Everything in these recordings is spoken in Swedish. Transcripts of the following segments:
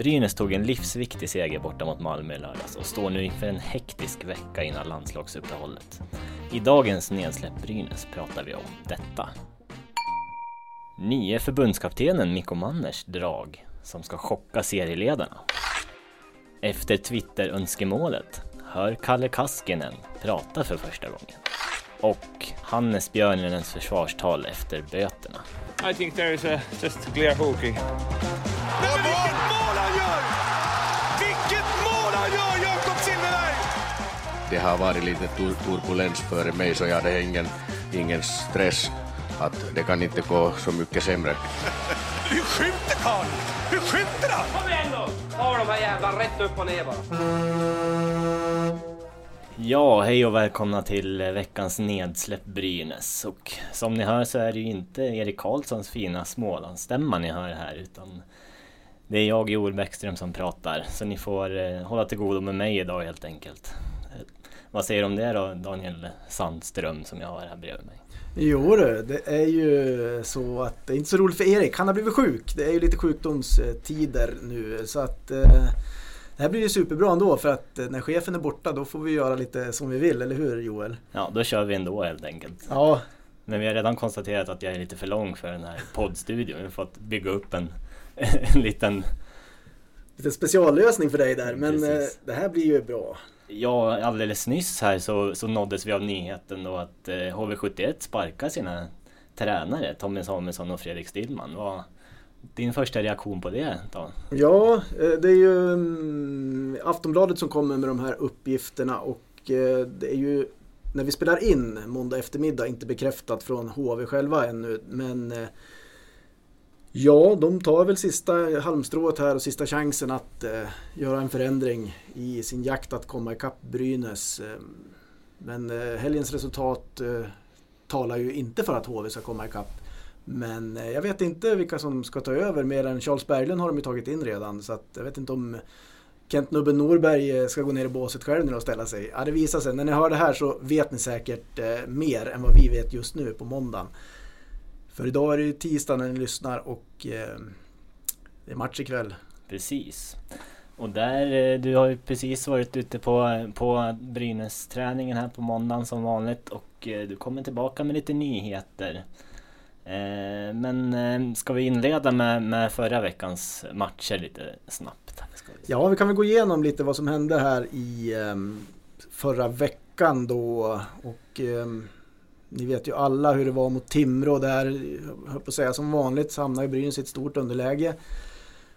Brynäs tog en livsviktig seger borta mot Malmö i lördags och står nu inför en hektisk vecka innan landslagsuppehållet. I dagens Nedsläpp Brynäs pratar vi om detta. Nye förbundskaptenen Mikko Manners drag som ska chocka serieledarna. Efter Twitter-önskemålet hör Kalle Kaskinen prata för första gången. Och Hannes Björnenens försvarstal efter böterna. I think there is a just clear hockey. Det har varit lite tur turbulens före mig så jag hade ingen, ingen stress att det kan inte gå så mycket sämre. Hur skjuter karln? Hur skjuter han? Kom igen då! Ta de här jävlarna rätt upp och ner bara. Ja, hej och välkomna till veckans nedsläpp Brynäs. Och som ni hör så är det ju inte Erik Karlssons fina Smålandsstämma ni hör här utan det är jag, Joel Bäckström, som pratar. Så ni får eh, hålla till godo med mig idag helt enkelt. Vad säger du om det då, Daniel Sandström som jag har här bredvid mig? Jo du, det är ju så att det är inte så roligt för Erik. Han har blivit sjuk. Det är ju lite sjukdomstider nu så att eh, det här blir ju superbra ändå för att eh, när chefen är borta då får vi göra lite som vi vill, eller hur Joel? Ja, då kör vi ändå helt enkelt. Ja, Men vi har redan konstaterat att jag är lite för lång för den här poddstudion. Vi har fått bygga upp en, en liten... lite speciallösning för dig där men eh, Precis. det här blir ju bra. Ja, alldeles nyss här så, så nåddes vi av nyheten då att eh, HV71 sparkar sina tränare Tommy Samuelsson och Fredrik Stillman. Vad din första reaktion på det då? Ja, eh, det är ju mm, Aftonbladet som kommer med de här uppgifterna och eh, det är ju när vi spelar in måndag eftermiddag inte bekräftat från HV själva ännu men eh, Ja, de tar väl sista halmstrået här och sista chansen att eh, göra en förändring i sin jakt att komma ikapp Brynäs. Ehm, men eh, helgens resultat eh, talar ju inte för att HV ska komma ikapp. Men eh, jag vet inte vilka som ska ta över mer än Charles Berglund har de ju tagit in redan. Så att jag vet inte om Kent Nubben Norberg eh, ska gå ner i båset själv nu och ställa sig. Ja, det visar sig. När ni hör det här så vet ni säkert eh, mer än vad vi vet just nu på måndagen. För idag är det tisdag när ni lyssnar och eh, det är match ikväll. Precis. Och där, eh, du har ju precis varit ute på, på Brynäs-träningen här på måndagen som vanligt och eh, du kommer tillbaka med lite nyheter. Men ska vi inleda med, med förra veckans matcher lite snabbt? Vi. Ja, vi kan väl gå igenom lite vad som hände här i förra veckan då. Och ni vet ju alla hur det var mot Timrå där, jag höll på att säga som vanligt, så hamnade Brynäs i ett stort underläge.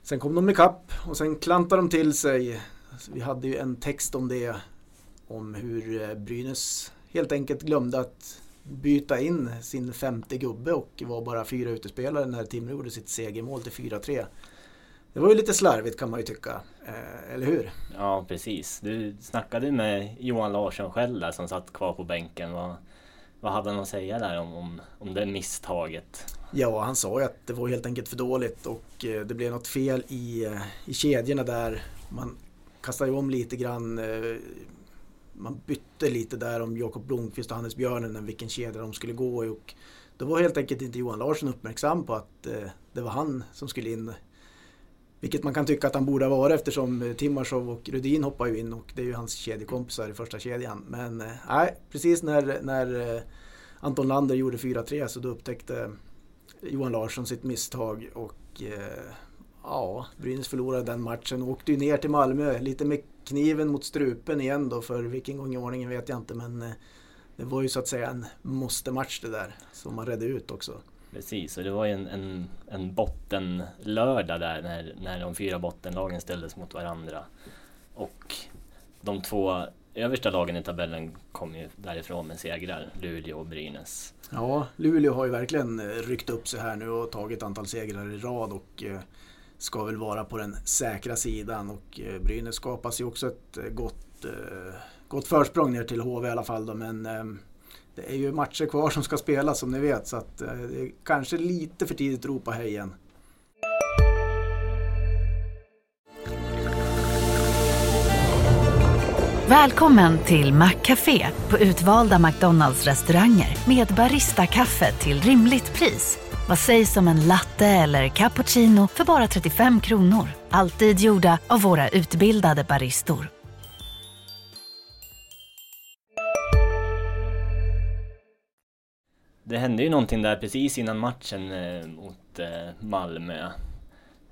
Sen kom de ikapp och sen klantade de till sig. Alltså, vi hade ju en text om det, om hur eh, Brynäs helt enkelt glömde att byta in sin femte gubbe och var bara fyra utespelare när Timrå gjorde sitt segermål till 4-3. Det var ju lite slarvigt kan man ju tycka, eh, eller hur? Ja, precis. Du snackade med Johan Larsson själv där som satt kvar på bänken. Och vad hade han att säga där om, om, om det misstaget? Ja, han sa ju att det var helt enkelt för dåligt och eh, det blev något fel i, eh, i kedjorna där. Man kastade ju om lite grann. Eh, man bytte lite där om Jakob Blomqvist och Hannes Björnen, vilken kedja de skulle gå i. Och då var helt enkelt inte Johan Larsson uppmärksam på att det var han som skulle in. Vilket man kan tycka att han borde ha varit eftersom eh, Timashov och Rudin hoppar ju in och det är ju hans kedjekompisar i första kedjan. Men eh, nej, precis när, när eh, Anton Lander gjorde 4-3 så då upptäckte eh, Johan Larsson sitt misstag och eh, ja, Brynäs förlorade den matchen och åkte ju ner till Malmö lite med kniven mot strupen igen då för vilken gång i ordningen vet jag inte men det var ju så att säga en måste-match det där som man redde ut också. Precis, och det var ju en, en, en bottenlördag där när, när de fyra bottenlagen ställdes mot varandra. Och de två översta lagen i tabellen kom ju därifrån med segrar, Luleå och Brynäs. Ja, Luleå har ju verkligen eh, ryckt upp sig här nu och tagit ett antal segrar i rad och eh, ska väl vara på den säkra sidan och eh, Brynäs skapas ju också ett gott, gott försprång ner till HV i alla fall då, men ehm, det är ju matcher kvar som ska spelas som ni vet så att eh, det är kanske lite för tidigt att ropa hej än. Välkommen till Maccafé på utvalda McDonalds restauranger med Baristakaffe till rimligt pris. Vad sägs om en latte eller cappuccino för bara 35 kronor? Alltid gjorda av våra utbildade baristor. Det hände ju någonting där precis innan matchen eh, mot eh, Malmö.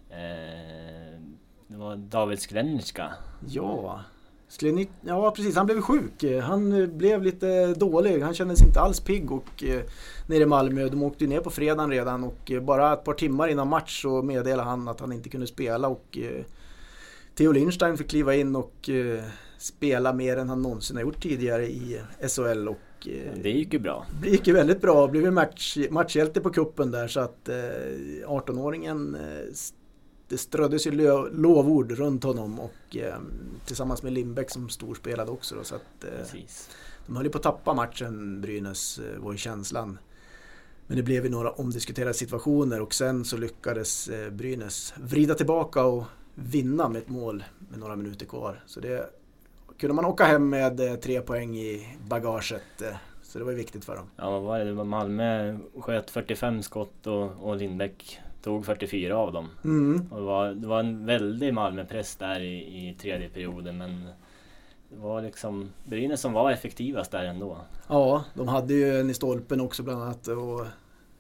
Eh, det var David Sklenicka. Ja, Sklenik, ja precis, han blev sjuk. Han eh, blev lite dålig. Han kändes inte alls pigg och eh, nere i Malmö. De åkte ju ner på fredagen redan och eh, bara ett par timmar innan match så meddelade han att han inte kunde spela och eh, Theo Lindstein fick kliva in och eh, spela mer än han någonsin har gjort tidigare i SHL och eh, Det gick ju bra. det gick ju väldigt bra. Blev ju match, matchhjälte på kuppen där så att eh, 18-åringen eh, s- det ströddes ju lo, lovord runt honom och eh, tillsammans med Lindbäck som storspelade också då, så att eh, Precis. de höll ju på att tappa matchen Brynäs eh, var ju känslan. Men det blev ju några omdiskuterade situationer och sen så lyckades eh, Brynäs vrida tillbaka och vinna med ett mål med några minuter kvar. Så det kunde man åka hem med eh, tre poäng i bagaget. eh, Så det var ju viktigt för dem. Ja, vad var det? det var Malmö sköt 45 skott och, och Lindbäck tog 44 av dem. Mm. Och det, var, det var en väldig Malmöpress där i, i tredje perioden men det var liksom Brynäs som var effektivast där ändå. Ja, de hade ju en i stolpen också bland annat. Och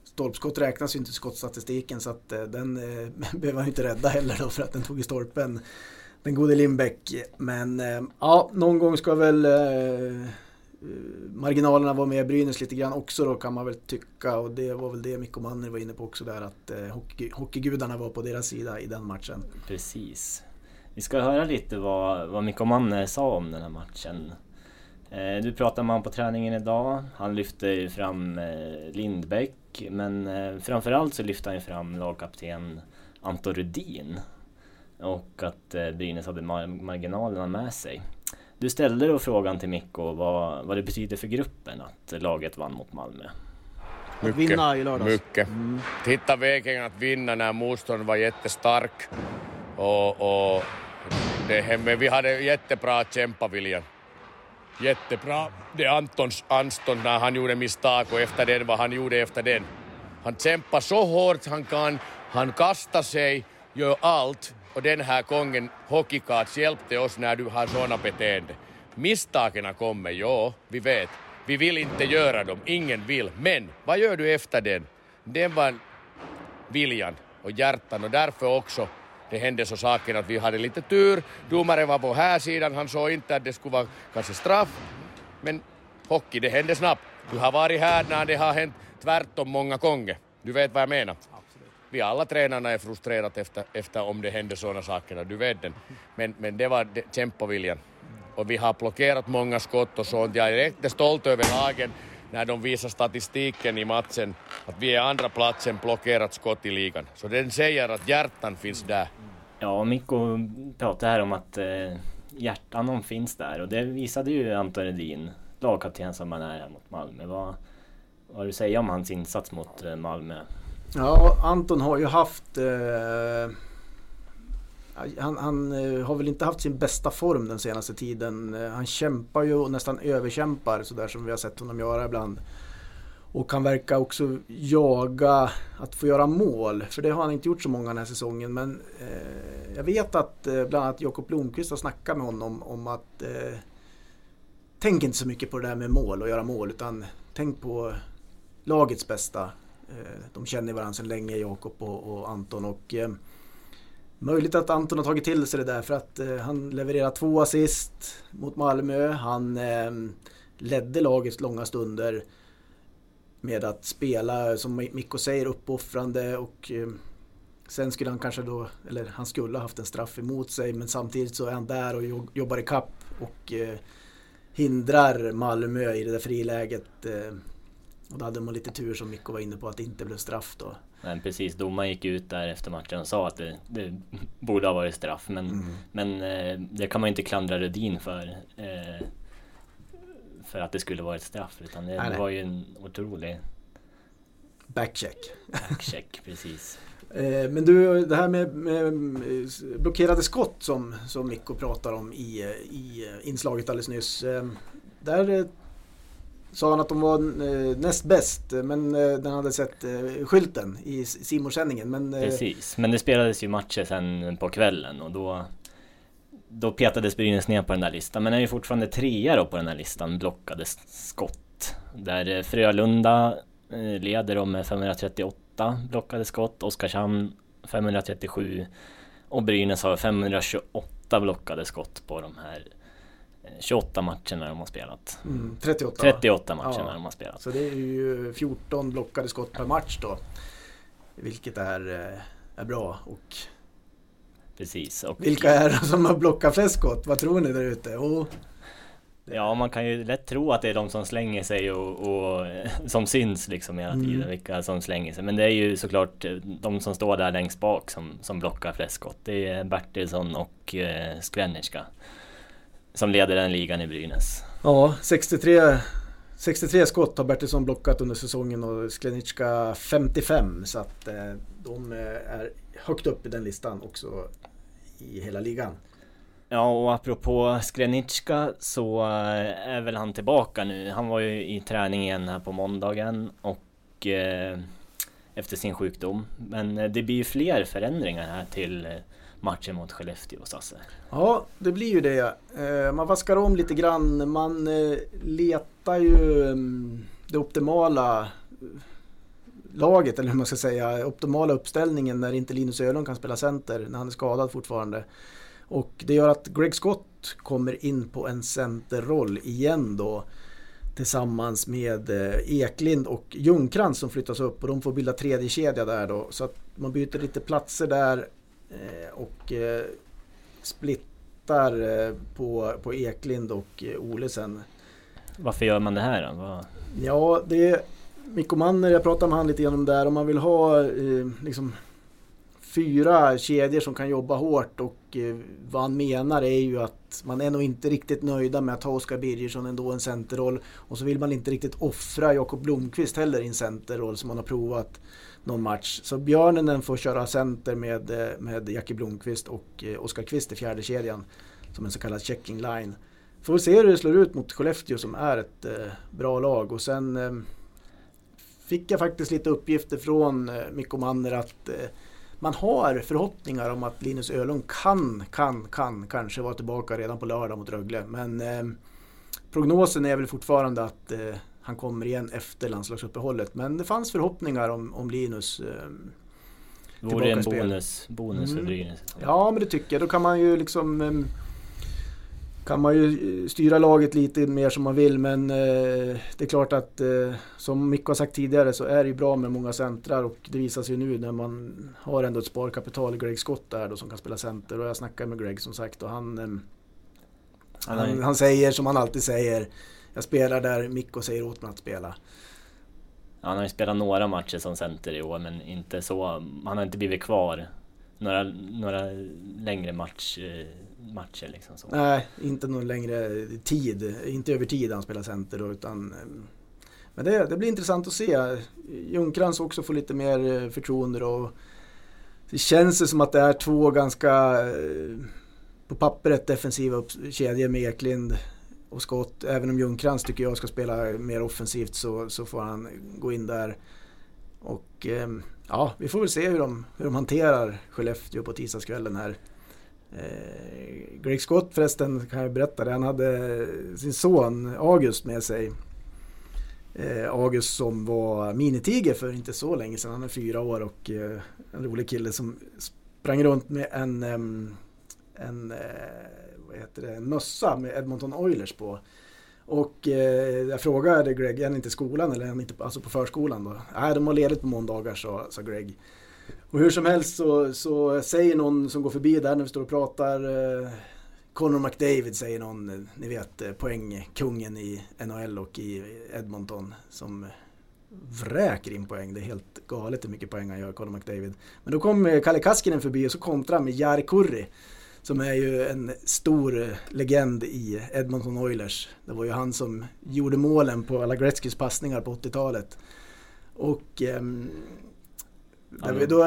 stolpskott räknas ju inte i skottstatistiken så att eh, den eh, behöver han ju inte rädda heller då för att den tog i stolpen. Den gode Lindbäck. Men eh, ja, någon gång ska väl eh, eh, marginalerna vara med Brynäs lite grann också då kan man väl tycka. Och det var väl det Mikko Manner var inne på också där att eh, hockey, hockeygudarna var på deras sida i den matchen. Precis. Vi ska höra lite vad, vad Mikko Manner sa om den här matchen. Eh, du pratade med honom på träningen idag. Han lyfte ju fram eh, Lindbäck men eh, framförallt så lyfte han ju fram lagkapten Anton Rudin. Och att eh, Brynäs hade mar- marginalerna med sig. Du ställde då frågan till Mikko vad, vad det betyder för gruppen att laget vann mot Malmö. Att vinna i lördags. Mycket. Titta vägen att vinna när motståndet var jättestark. Och, och det, men vi hade jättebra kämpavilja. Jättebra. Det är Antons Anston när han gjorde misstag och efter den vad han gjorde efter den. Han kämpar så hårt han kan. Han kastar sig, gör allt. Och den här gången Hockeycards hjälpte oss när du har sådana beteende. Misstagen kommer, ja, vi vet. Vi vill inte göra dem, ingen vill. Men vad gör du efter den? Den var viljan och hjärtan och därför också det hände så saken att vi hade lite tur. Domaren var på här sidan, han såg inte att det skulle vara kanske straff. Men hockey, det hände snabbt. Du har varit här när det har hänt tvärtom många gånger. Du vet vad jag menar? Vi alla tränarna är frustrerade efter, efter om det händer sådana saker, du vet den. Men, men det var det, kämpaviljan. Och vi har blockerat många skott och sånt. Jag är riktigt stolt över lagen när de visar statistiken i matchen att vi är andra platsen blockerat skott i ligan. Så den säger att hjärtan finns där. Ja, Mikko pratade här om att eh, hjärtan finns där och det visade ju Anton Edin, lagkapten som han är här mot Malmö. Vad, vad har du att säga om hans insats mot eh, Malmö? Ja, Anton har ju haft... Eh, han han eh, har väl inte haft sin bästa form den senaste tiden. Eh, han kämpar ju och nästan överkämpar sådär som vi har sett honom göra ibland. Och han verkar också jaga att få göra mål. För det har han inte gjort så många den här säsongen. Men eh, jag vet att eh, bland annat Jakob Blomqvist har snackat med honom om att eh, Tänk inte så mycket på det där med mål och göra mål utan tänk på lagets bästa. Eh, de känner varandra sedan länge, Jakob och, och Anton. Och, eh, möjligt att Anton har tagit till sig det där för att eh, han levererar två assist mot Malmö. Han eh, ledde laget långa stunder med att spela, som Mikko säger, uppoffrande och eh, sen skulle han kanske då, eller han skulle ha haft en straff emot sig men samtidigt så är han där och jobbar i kapp och eh, hindrar Malmö i det där friläget. Eh, och då hade man lite tur som Mikko var inne på att det inte blev straff då. Men precis, domaren gick ut där efter matchen och sa att det, det borde ha varit straff. Men, men eh, det kan man ju inte klandra Rudin för. Eh, för att det skulle vara ett straff. Utan det Nej, nej. var ju en otrolig Backcheck. backcheck, precis. Eh, Men du, det här med, med blockerade skott som, som Mikko pratar om i, i inslaget alldeles nyss. Där sa han att de var eh, näst bäst, eh, men eh, den hade sett eh, skylten i simorsändningen. Men, eh, Precis, men det spelades ju matcher sen på kvällen och då då petades Brynäs ner på den där listan, men är ju fortfarande trea då på den här listan, blockade skott. Där eh, Frölunda eh, leder de med 538 blockade skott, Oskarshamn 537 och Brynäs har 528 blockade skott på de här 28 matcherna de har spelat. Mm, 38 38 matcherna ja. de har spelat. Så det är ju 14 blockade skott per match då. Vilket är, eh, är bra. Och Precis. Och vilka är det som har blockat flest skott? Vad tror ni där ute? Oh. Ja, man kan ju lätt tro att det är de som slänger sig och, och som syns liksom hela tiden, mm. vilka som slänger sig. Men det är ju såklart eh, de som står där längst bak som, som blockar flest skott. Det är Bertilsson och eh, Skrennicka som leder den ligan i Brynäs. Ja, 63, 63 skott har Bertilsson blockat under säsongen och Sklenicka 55 så att eh, de är högt upp i den listan också i hela ligan. Ja, och apropå Sklenicka så eh, är väl han tillbaka nu. Han var ju i träning igen här på måndagen och eh, efter sin sjukdom. Men eh, det blir ju fler förändringar här till eh, matchen mot Skellefteå, Sasse. Ja, det blir ju det. Eh, man vaskar om lite grann. Man eh, letar ju mm, det optimala eh, laget, eller hur man ska säga, optimala uppställningen när inte Linus Ölund kan spela center, när han är skadad fortfarande. Och det gör att Greg Scott kommer in på en centerroll igen då tillsammans med Eklind och Ljungkrantz som flyttas upp och de får bilda tredje kedja där då. Så att man byter lite platser där och eh, splittar på, på Eklind och Ole sen. Varför gör man det här då? Ja, det är Mikko Manner, jag pratade med han lite grann där. Om man vill ha liksom fyra kedjor som kan jobba hårt och eh, vad han menar är ju att man är nog inte riktigt nöjda med att ha Oskar Birgersson ändå en centerroll och så vill man inte riktigt offra Jakob Blomqvist heller i en centerroll som man har provat någon match. Så Björnen får köra center med, eh, med Jackie Blomqvist och eh, Oskar Kvist i fjärde kedjan som en så kallad checking line. Får vi se hur det slår ut mot Skellefteå som är ett eh, bra lag och sen eh, fick jag faktiskt lite uppgifter från eh, Mikko Manner att eh, man har förhoppningar om att Linus Ölund kan, kan, kan kanske vara tillbaka redan på lördag mot Rögle. Men eh, prognosen är väl fortfarande att eh, han kommer igen efter landslagsuppehållet. Men det fanns förhoppningar om, om Linus. Eh, Vore en bonus, bonus mm. för Brynäs. Ja, men det tycker jag. Då kan man ju liksom eh, kan man ju styra laget lite mer som man vill men eh, det är klart att eh, som Micke har sagt tidigare så är det ju bra med många centrar och det visar sig nu när man har ändå ett sparkapital. Greg Scott där då som kan spela center och jag snackar med Greg som sagt och han, eh, han, han, säger som han alltid säger jag spelar där Mikko säger åt mig att spela. Han har ju spelat några matcher som center i år men inte så, han har inte blivit kvar några, några längre match matcher liksom. Så. Nej, inte någon längre tid. Inte över tid han spelar center då, utan eh, men det, det blir intressant att se. Ljungkrantz också får lite mer eh, förtroende då. Det känns som att det är två ganska eh, på pappret defensiva kedjor med Eklind och Skott. Även om Ljungkrantz tycker jag ska spela mer offensivt så, så får han gå in där. Och ehm, ja, vi får väl se hur de, hur de hanterar Skellefteå på tisdagskvällen här. Eh, Greg Scott förresten kan jag berätta det. Han hade sin son August med sig. Eh, August som var minitiger för inte så länge sedan. Han är fyra år och eh, en rolig kille som sprang runt med en, ehm, en, en vad heter det, en mössa med Edmonton Oilers på. Och eh, jag frågade Greg, är han inte i skolan eller är han inte alltså på förskolan då? Nej, de har ledigt på måndagar sa, sa Greg. Och hur som helst så, så säger någon som går förbi där när vi står och pratar eh, Connor McDavid säger någon, eh, ni vet eh, poängkungen i NHL och i Edmonton som vräker in poäng. Det är helt galet hur mycket poäng han gör, Connor McDavid. Men då kom eh, Kalle Kaskinen förbi och så kontrar han med Jari Kurri som är ju en stor legend i Edmonton Oilers. Det var ju han som gjorde målen på alla Gretzkys passningar på 80-talet. Och ehm, Ja, då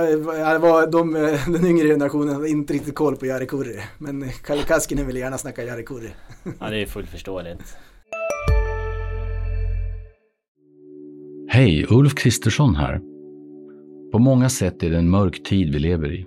var de, den yngre generationen hade inte riktigt koll på Jari Kurri. Men Kalle Kaskinen vill gärna snacka Jari Kurri. Ja, det är fullt förståeligt. Hej, Ulf Kristersson här. På många sätt är det en mörk tid vi lever i.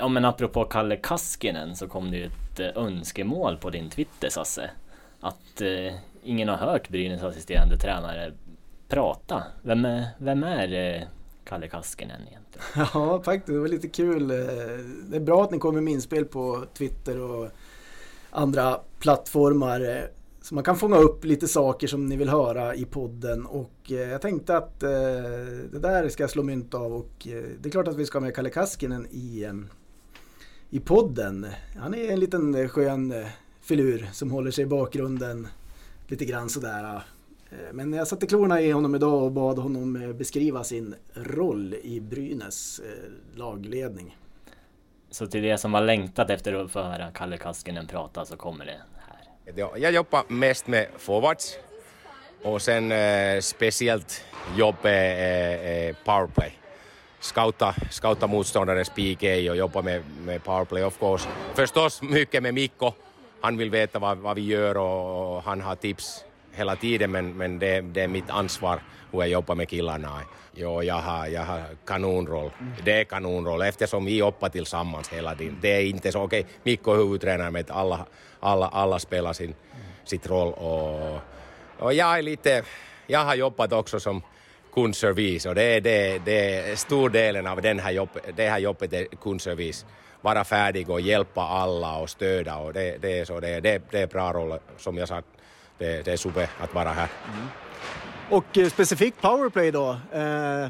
Ja men apropå Kalle Kaskinen så kom det ju ett eh, önskemål på din Twitter Sasse. Att eh, ingen har hört Brynäs assisterande tränare prata. Vem är, vem är eh, Kalle Kaskinen egentligen? Ja, faktiskt. Det var lite kul. Eh, det är bra att ni kommer med inspel på Twitter och andra plattformar. Eh, så man kan fånga upp lite saker som ni vill höra i podden. Och jag tänkte att det där ska jag slå mynt av. Och det är klart att vi ska ha med Kalle Kaskinen i, i podden. Han är en liten eh, skön eh, filur som håller sig i bakgrunden lite grann sådär. eh. Men jag satte klorna i honom idag och bad honom beskriva sin roll i Brynäs lagledning. Så till det som har längtat efter att få höra Kalle Kaskinen prata så kommer det här. Ja, Jag jobbar mest med forwards och sen eh, speciellt jobb är eh, powerplay. Scouta, scouta motståndarens PK och jobba med, med powerplay of course. Förstås mycket med Mikko. Han vill veta vad, vad vi gör och, han har tips hela tiden men, men det, det är mitt ansvar hur jag jobbar med killarna. Jo, jag har, jag har kanonroll. Det är kanonroll eftersom vi jobbar tillsammans hela tiden. Det är inte så, okej, okay, Mikko är huvudtränare men alla, alla, alla spelar sin, sitt roll och, och jag är lite, jag har jobbat också som kundservice och det är, det, det är stor delen av den här jobb, det här jobbet är kundservice. Vara färdig och hjälpa alla och stödja och det, det är så, det, det, det är bra roll som jag sa, Det, det är super att vara här. Mm. Och eh, specifikt powerplay då. Eh,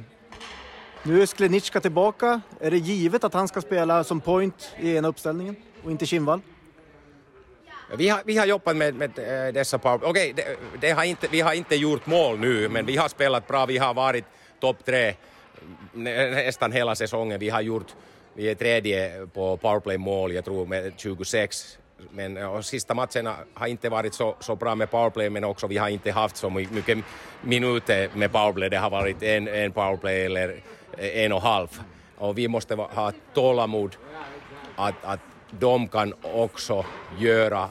nu är Sklenicka tillbaka. Är det givet att han ska spela som point i ena uppställningen och inte Kinvall? Vi har, vi har jobbat med, med eh, dessa power... Okej, det, det har inte, vi har inte gjort mål nu, men vi har spelat bra. Vi har varit topp tre mm, nästan hela säsongen. Vi har gjort... Vi är tredje på powerplay-mål, jag tror med 26. Men eh, sista matcherna har inte varit så, så bra med powerplay, men också vi har inte haft så mycket minuter med powerplay. Det har varit en, en powerplay eller eh, en och en halv. Och vi måste ha tålamod att, att de kan också göra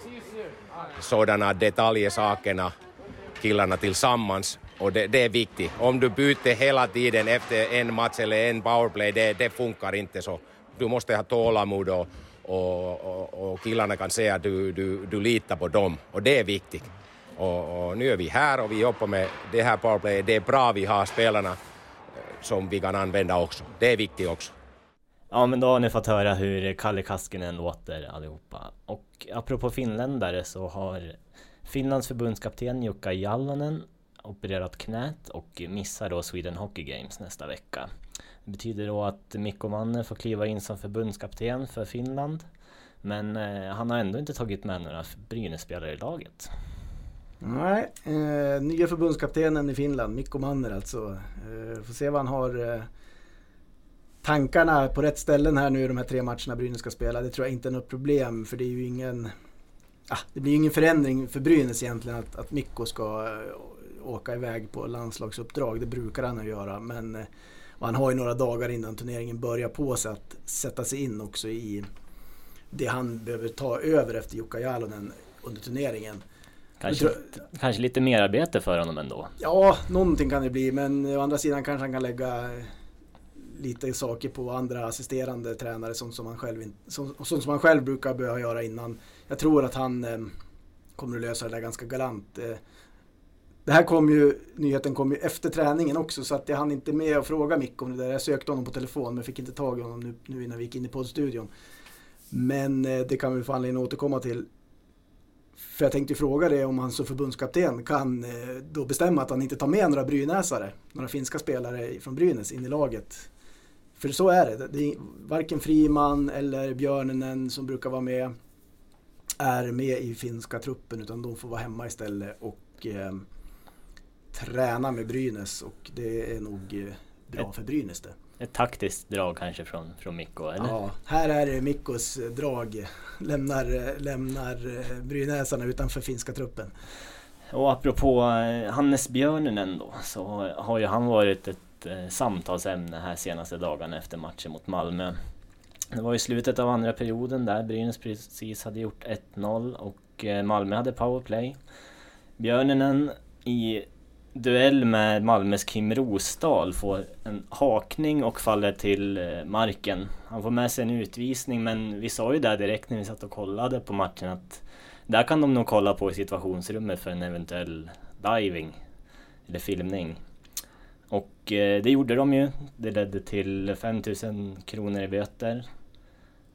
sådana detaljsakerna killarna tillsammans och det, det är viktigt. Om du byter hela tiden efter en match eller en powerplay, det, det funkar inte så. Du måste ha tålamod och, och, och, och killarna kan säga att du, du, du litar på dem och det är viktigt. Och, och nu är vi här och vi jobbar med det här powerplay. Det är bra vi har spelarna eh, som vi kan använda också. Det är viktigt också. Ja men då har ni fått höra hur Kalle Kaskinen låter allihopa. Och apropå finländare så har Finlands förbundskapten Jukka Jallonen opererat knät och missar då Sweden Hockey Games nästa vecka. Det betyder då att Mikko Manner får kliva in som förbundskapten för Finland. Men eh, han har ändå inte tagit med några Brynäs-spelare i laget. Nej, eh, nya förbundskaptenen i Finland, Mikko Manner alltså. Eh, får se vad han har eh, tankarna på rätt ställen här nu de här tre matcherna Brynäs ska spela. Det tror jag inte är något problem för det är ju ingen ah, det blir ju ingen förändring för Brynäs egentligen att, att Mikko ska eh, åka iväg på landslagsuppdrag. Det brukar han ju göra men eh, och han har ju några dagar innan turneringen börjar på sig att sätta sig in också i det han behöver ta över efter Jukka Jalonen under turneringen. Kanske, tror- kanske lite mer arbete för honom ändå. Ja, någonting kan det bli men å andra sidan kanske han kan lägga lite saker på andra assisterande tränare som, som, han, själv, in- som, som, som han själv brukar behöva göra innan. Jag tror att han eh, kommer att lösa det där ganska galant. Eh, det här kom ju, nyheten kom ju efter träningen också så att jag hann inte med att fråga Micke om det där. Jag sökte honom på telefon men fick inte tag i honom nu, nu innan vi gick in i poddstudion. Men eh, det kan vi få anledning att återkomma till. För jag tänkte ju fråga det om han som förbundskapten kan eh, då bestämma att han inte tar med några brynäsare, några finska spelare från Brynäs in i laget. För så är det. Det är varken Friman eller Björnenen som brukar vara med. är med i finska truppen utan de får vara hemma istället och eh, träna med Brynäs och det är nog eh, bra för Brynäs det. Ett taktiskt drag kanske från, från Mikko, eller? Ja, här är det Mikkos drag. Lämnar, lämnar eh, Brynäsarna utanför finska truppen. Och apropå eh, Hannes Björninen då, så har ju han varit ett Eh, samtalsämne här senaste dagarna efter matchen mot Malmö. Det var i slutet av andra perioden där Brynäs precis hade gjort 1-0 och eh, Malmö hade powerplay. Björninen i duell med Malmös Kim Rosdahl får en hakning och faller till eh, marken. Han får med sig en utvisning men vi sa ju där direkt när vi satt och kollade på matchen att där kan de nog kolla på i situationsrummet för en eventuell diving eller filmning. Och eh, det gjorde de ju. Det ledde till 5000 kronor i böter.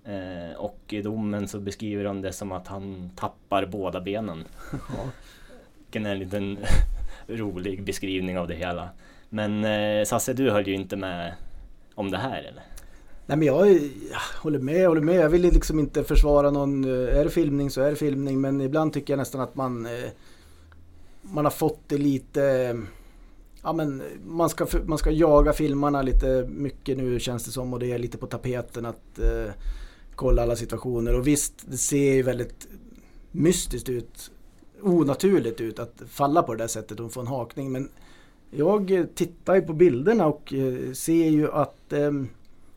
Eh, och i domen så beskriver de det som att han tappar båda benen. Vilken är en liten rolig beskrivning av det hela. Men eh, Sasse, du höll ju inte med om det här eller? Nej men jag, jag håller med, jag håller med. Jag vill liksom inte försvara någon. Eh, är det filmning så är det filmning. Men ibland tycker jag nästan att man man har fått det lite Ja men man ska, man ska jaga filmarna lite mycket nu känns det som och det är lite på tapeten att eh, kolla alla situationer. Och visst, det ser ju väldigt mystiskt ut onaturligt ut att falla på det där sättet och få en hakning. Men jag tittar ju på bilderna och eh, ser ju att eh,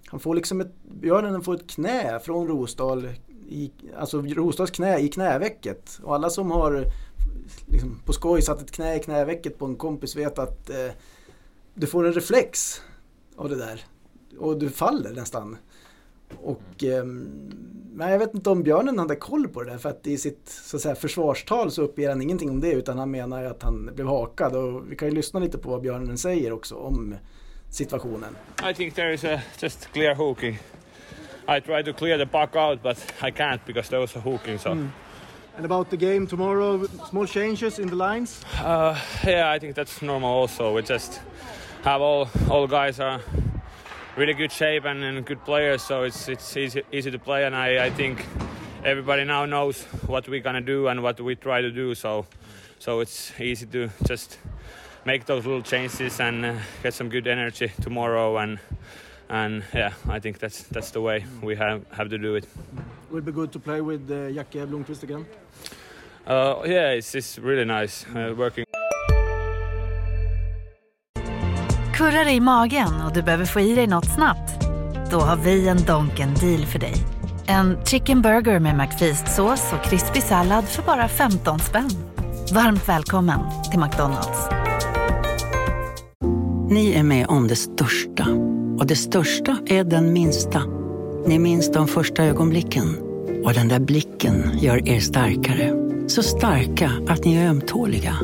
han får liksom ett, björnen får ett knä från Rosdahl. I, alltså Rosdahls knä i knävecket. Och alla som har liksom, på skoj satt ett knä i knävecket på en kompis vet att eh, du får en reflex av det där. Och du faller nästan. Och eh, men jag vet inte om Björnen hade koll på det där för att i sitt så att säga, försvarstal så uppger han ingenting om det utan han menar att han blev hakad och vi kan ju lyssna lite på vad Björnen säger också om situationen. I think there is a just clear hooking. I try to clear the puck out but I can't because there was a hooking so. Mm. And about the game tomorrow, small changes in the lines? Uh, yeah, I think that's normal also. We just have all all guys are really good shape and, and good players, so it's it's easy easy to play. And I, I think everybody now knows what we're gonna do and what we try to do. So so it's easy to just make those little changes and uh, get some good energy tomorrow and and yeah, I think that's that's the way we have have to do it. Would be good to play with uh, Jacke Blomqvist again. Uh, yeah, it's, it's really nice uh, working. Kurrar i magen och du behöver få i dig något snabbt? Då har vi en Donken deal för dig. En chicken burger med McFeast-sås och krispig sallad för bara 15 spänn. Varmt välkommen till McDonalds. Ni är med om det största. Och det största är den minsta. Ni minns de första ögonblicken. Och den där blicken gör er starkare. Så starka att ni är ömtåliga.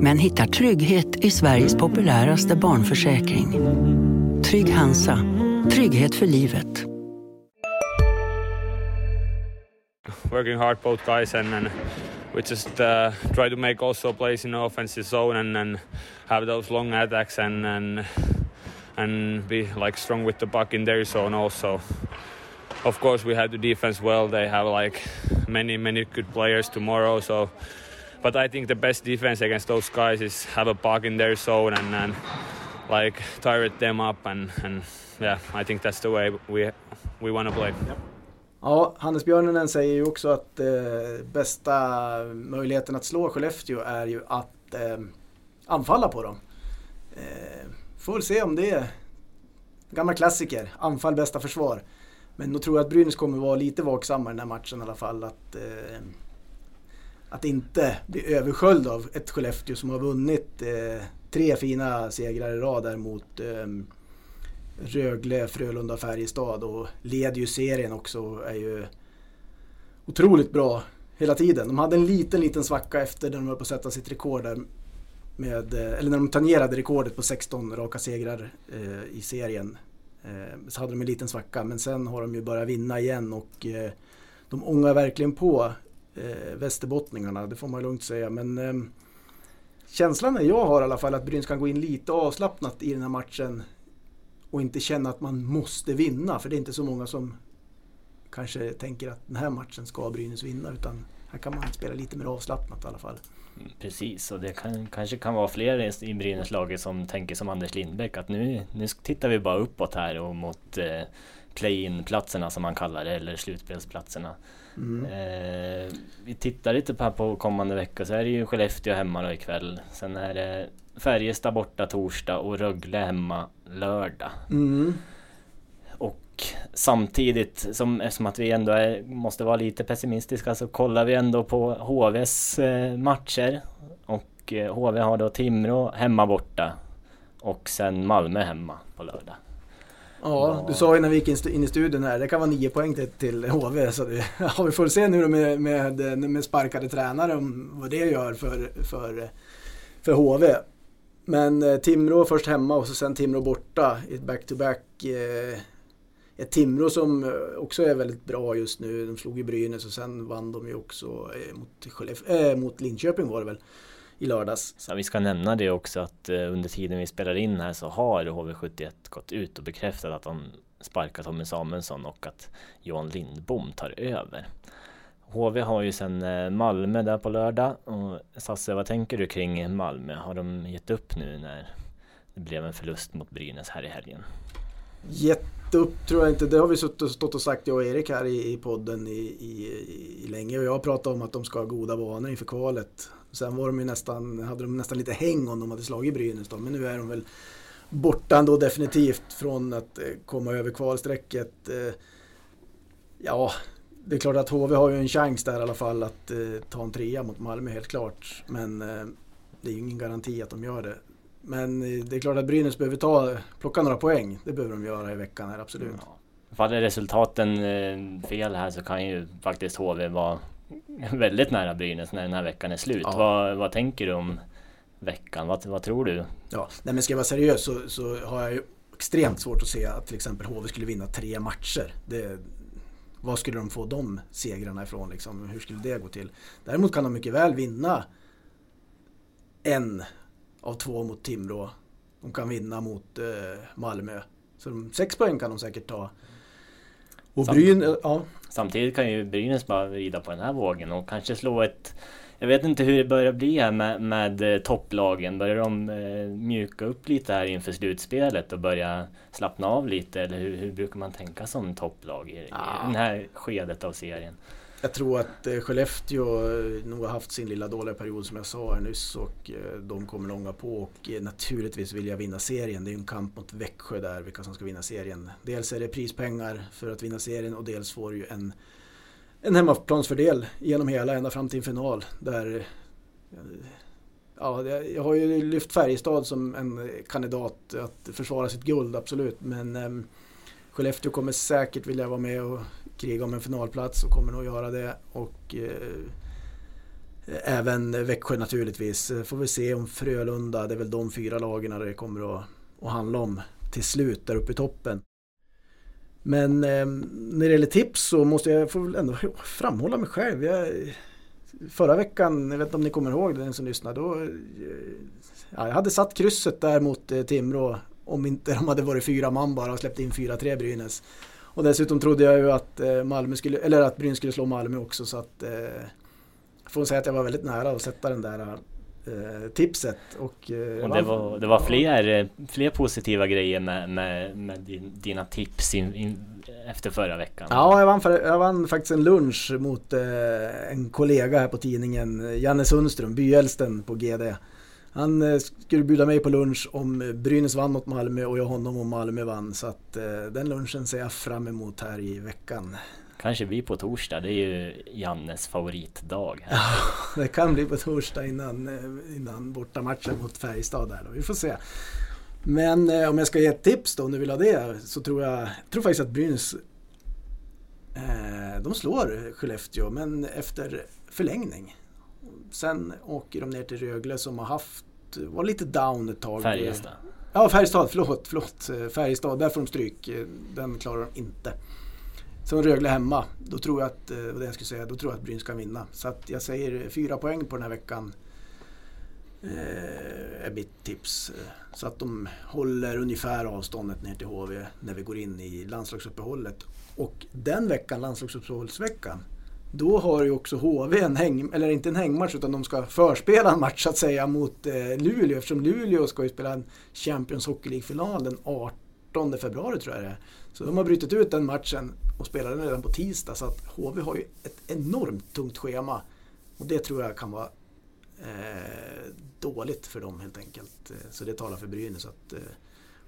Men hittar trygghet i Sveriges populäraste barnförsäkring. Trygg Hansa. Trygghet för livet. Working hard both guys and, and we just uh, try to make also plays in the offensive zone and, and have those long attacks and, and and be like strong with the puck in their zone also. Of course, we have the defense well. They have like many many good players tomorrow, so but I think the best defense against those guys is have a puck in their zone and, and like tire them up and, and yeah, I think that's the way we, we want to play. Ja, Hannes Björnenen säger ju också att eh, bästa möjligheten att slå Skellefteå är ju att eh, anfalla på dem. Eh, får se om det är gamla klassiker, anfall bästa försvar. Men då tror jag att Brynäs kommer vara lite vaksamma i den här matchen i alla fall. Att, eh, att inte bli översköljd av ett Skellefteå som har vunnit eh, tre fina segrar i rad där mot eh, Rögle, Frölunda och Färjestad och leder ju serien också är ju otroligt bra hela tiden. De hade en liten, liten svacka efter när de höll på att sätta sitt rekord där med, eh, eller när de tangerade rekordet på 16 raka segrar eh, i serien. Eh, så hade de en liten svacka men sen har de ju börjat vinna igen och eh, de ångar verkligen på eh, västerbottningarna, det får man lugnt säga. Men eh, känslan jag har i alla fall att Brynäs kan gå in lite avslappnat i den här matchen och inte känna att man måste vinna. För det är inte så många som kanske tänker att den här matchen ska Brynäs vinna. Utan här kan man spela lite mer avslappnat i alla fall. Mm, precis, och det kan, kanske kan vara fler i Brynäslaget som tänker som Anders Lindbäck att nu, nu tittar vi bara uppåt här och mot eh, play-in-platserna som man kallar det, eller slutspelsplatserna. Mm. Eh, vi tittar lite på, på kommande vecka så är det ju Skellefteå hemma då ikväll. Sen är det Färjestad borta torsdag och Rögle hemma lördag. Mm. Och samtidigt, som, eftersom att vi ändå är, måste vara lite pessimistiska, så kollar vi ändå på HVs eh, matcher. Och eh, HV har då Timrå hemma borta. Och sen Malmö hemma på lördag. Ja, du sa ju när vi gick in i studion här, det kan vara nio poäng till, till HV. Så det, ja, vi får se nu med, med, med sparkade tränare om vad det gör för, för, för HV. Men eh, Timrå först hemma och så sen Timrå borta i ett back-to-back. Eh, ett Timrå som eh, också är väldigt bra just nu. De slog ju Brynäs och sen vann de ju också eh, mot, Skellef äh, mot Linköping var det väl i lördags. Så vi ska nämna det också att under tiden vi spelar in här så har HV71 gått ut och bekräftat att de sparkar Tommy Samuelsson och att Johan Lindbom tar över. HV har ju sen Malmö där på lördag. Och Sasse, vad tänker du kring Malmö? Har de gett upp nu när det blev en förlust mot Brynäs här i helgen? Gett upp tror jag inte. Det har vi stått och sagt jag och Erik här i, podden i, i, i länge. Och jag har pratat om att de ska ha goda vanor inför kvalet. Sen var de nästan, hade de nästan lite häng om de hade slagit Brynäs då. Men nu är de väl borta ändå definitivt från att eh, komma över kvalstrecket. Eh, ja, det är klart att HV har ju en chans där i alla fall att eh, ta en trea mot Malmö helt klart. Men det är ju ingen garanti att de gör det. Men det är klart att Brynäs behöver ta, plocka några poäng. Det behöver de göra i veckan här, absolut. Ja. Faller resultaten eh, fel här så kan ju faktiskt HV vara väldigt nära Brynäs när den här veckan är slut. Ja. Vad, vad tänker du om veckan? Vad, vad tror du? Ja, nej men ska jag vara seriös så, så har jag ju extremt svårt att se att till exempel HV skulle vinna tre matcher. Det, var skulle de få de segrarna ifrån? Liksom? Hur skulle det gå till? Däremot kan de mycket väl vinna en av två mot Timrå. De kan vinna mot eh, Malmö. Så de, sex poäng kan de säkert ta. Och Bryn, Samt, ja. Samtidigt kan ju Brynäs bara rida på den här vågen och kanske slå ett jag vet inte hur det börjar bli här med, med eh, topplagen. Börjar de eh, mjuka upp lite här inför slutspelet och börja slappna av lite? Eller hur, hur brukar man tänka som topplag i, ah. i det här skedet av serien? Jag tror att eh, Skellefteå eh, nog har haft sin lilla dåliga period som jag sa här nyss och eh, de kommer långa på och naturligtvis vill jag vinna serien. Det är ju en kamp mot Växjö där, vilka som ska vinna serien. Dels är det prispengar för att vinna serien och dels får du ju en en hemmaplansfördel genom hela ända fram till en final. Där, ja, jag har ju lyft Färjestad som en kandidat att försvara sitt guld, absolut. Men eh, Skellefteå kommer säkert vilja vara med och kriga om en finalplats och kommer nog göra det. Och eh, även Växjö naturligtvis. Eh, får vi se om Frölunda, det är väl de fyra lagen det kommer att, att handla om till slut där uppe i toppen. Men eh, när det gäller tips så måste jag väl ändå framhålla mig själv. Jag, förra veckan, jag vet inte om ni kommer ihåg det, den som lyssnar, då, eh, ja, jag hade satt krysset där mot eh, Timrå om inte de hade varit fyra man bara och släppt in 4-3 Brynäs. Och dessutom trodde jag ju att, eh, Malmö skulle, eller att Brynäs skulle slå Malmö också så att eh, får säga att jag var väldigt nära att sätta den där eh, tipset. Och, eh, och det, var, det var fler, fler positiva grejer med, med, med din, dina tips in, in, efter förra veckan. Ja, jag vann, för, jag vann faktiskt en lunch mot eh, en kollega här på tidningen, Janne Sundström, byäldsten på GD. Han eh, skulle bjuda mig på lunch om Brynäs vann mot Malmö och jag honom om Malmö vann. Så att eh, den lunchen ser jag fram emot här i veckan. Kanske blir på torsdag, det är ju Jannes favoritdag. Här. Ja, det kan bli på torsdag innan, eh, innan bortamatchen mot Färjestad där då. Vi får se. Men eh, om jag ska ge ett tips då om du vill ha det så tror jag, jag tror faktiskt att Brynäs eh, de slår Skellefteå men efter förlängning. Sen åker de ner till Rögle som har haft, var lite down ett tag. Färjestad. Ja, Färjestad, förlåt, förlåt. Färjestad, där får de stryk. Den klarar de inte. Som Rögle hemma, då tror jag att, eh, det jag skulle säga, då tror jag att Brynäs kan vinna. Så att jag säger fyra poäng på den här veckan. Eh, är mitt tips. Så att de håller ungefär avståndet ner till HV när vi går in i landslagsuppehållet. Och den veckan, landslagsuppehållsveckan, då har ju också HV en häng, eller inte en hängmatch utan de ska förspela en match så att säga mot eh, Luleå eftersom Luleå ska ju spela en Champions Hockey League-final den 18 februari tror jag det är. Så de har brutit ut den matchen och spelar den redan på tisdag så att HV har ju ett enormt tungt schema. Och det tror jag kan vara eh, dåligt för dem helt enkelt. Eh, så det talar för Brynäs att eh,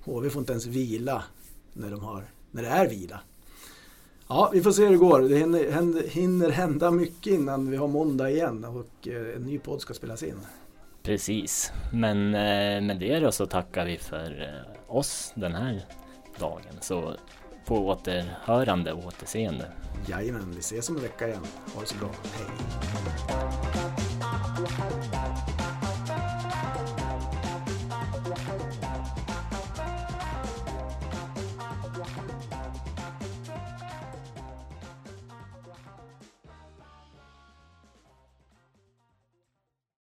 HV får inte ens vila när, de har, när det är vila. Ja, vi får se hur det går. Det hinner, hinner hända mycket innan vi har måndag igen och eh, en ny podd ska spelas in. Precis, men med det då så tackar vi för oss den här dagen. Så på återhörande och återseende. Jajamän, vi ses om en vecka igen. Ha det så bra. Hej!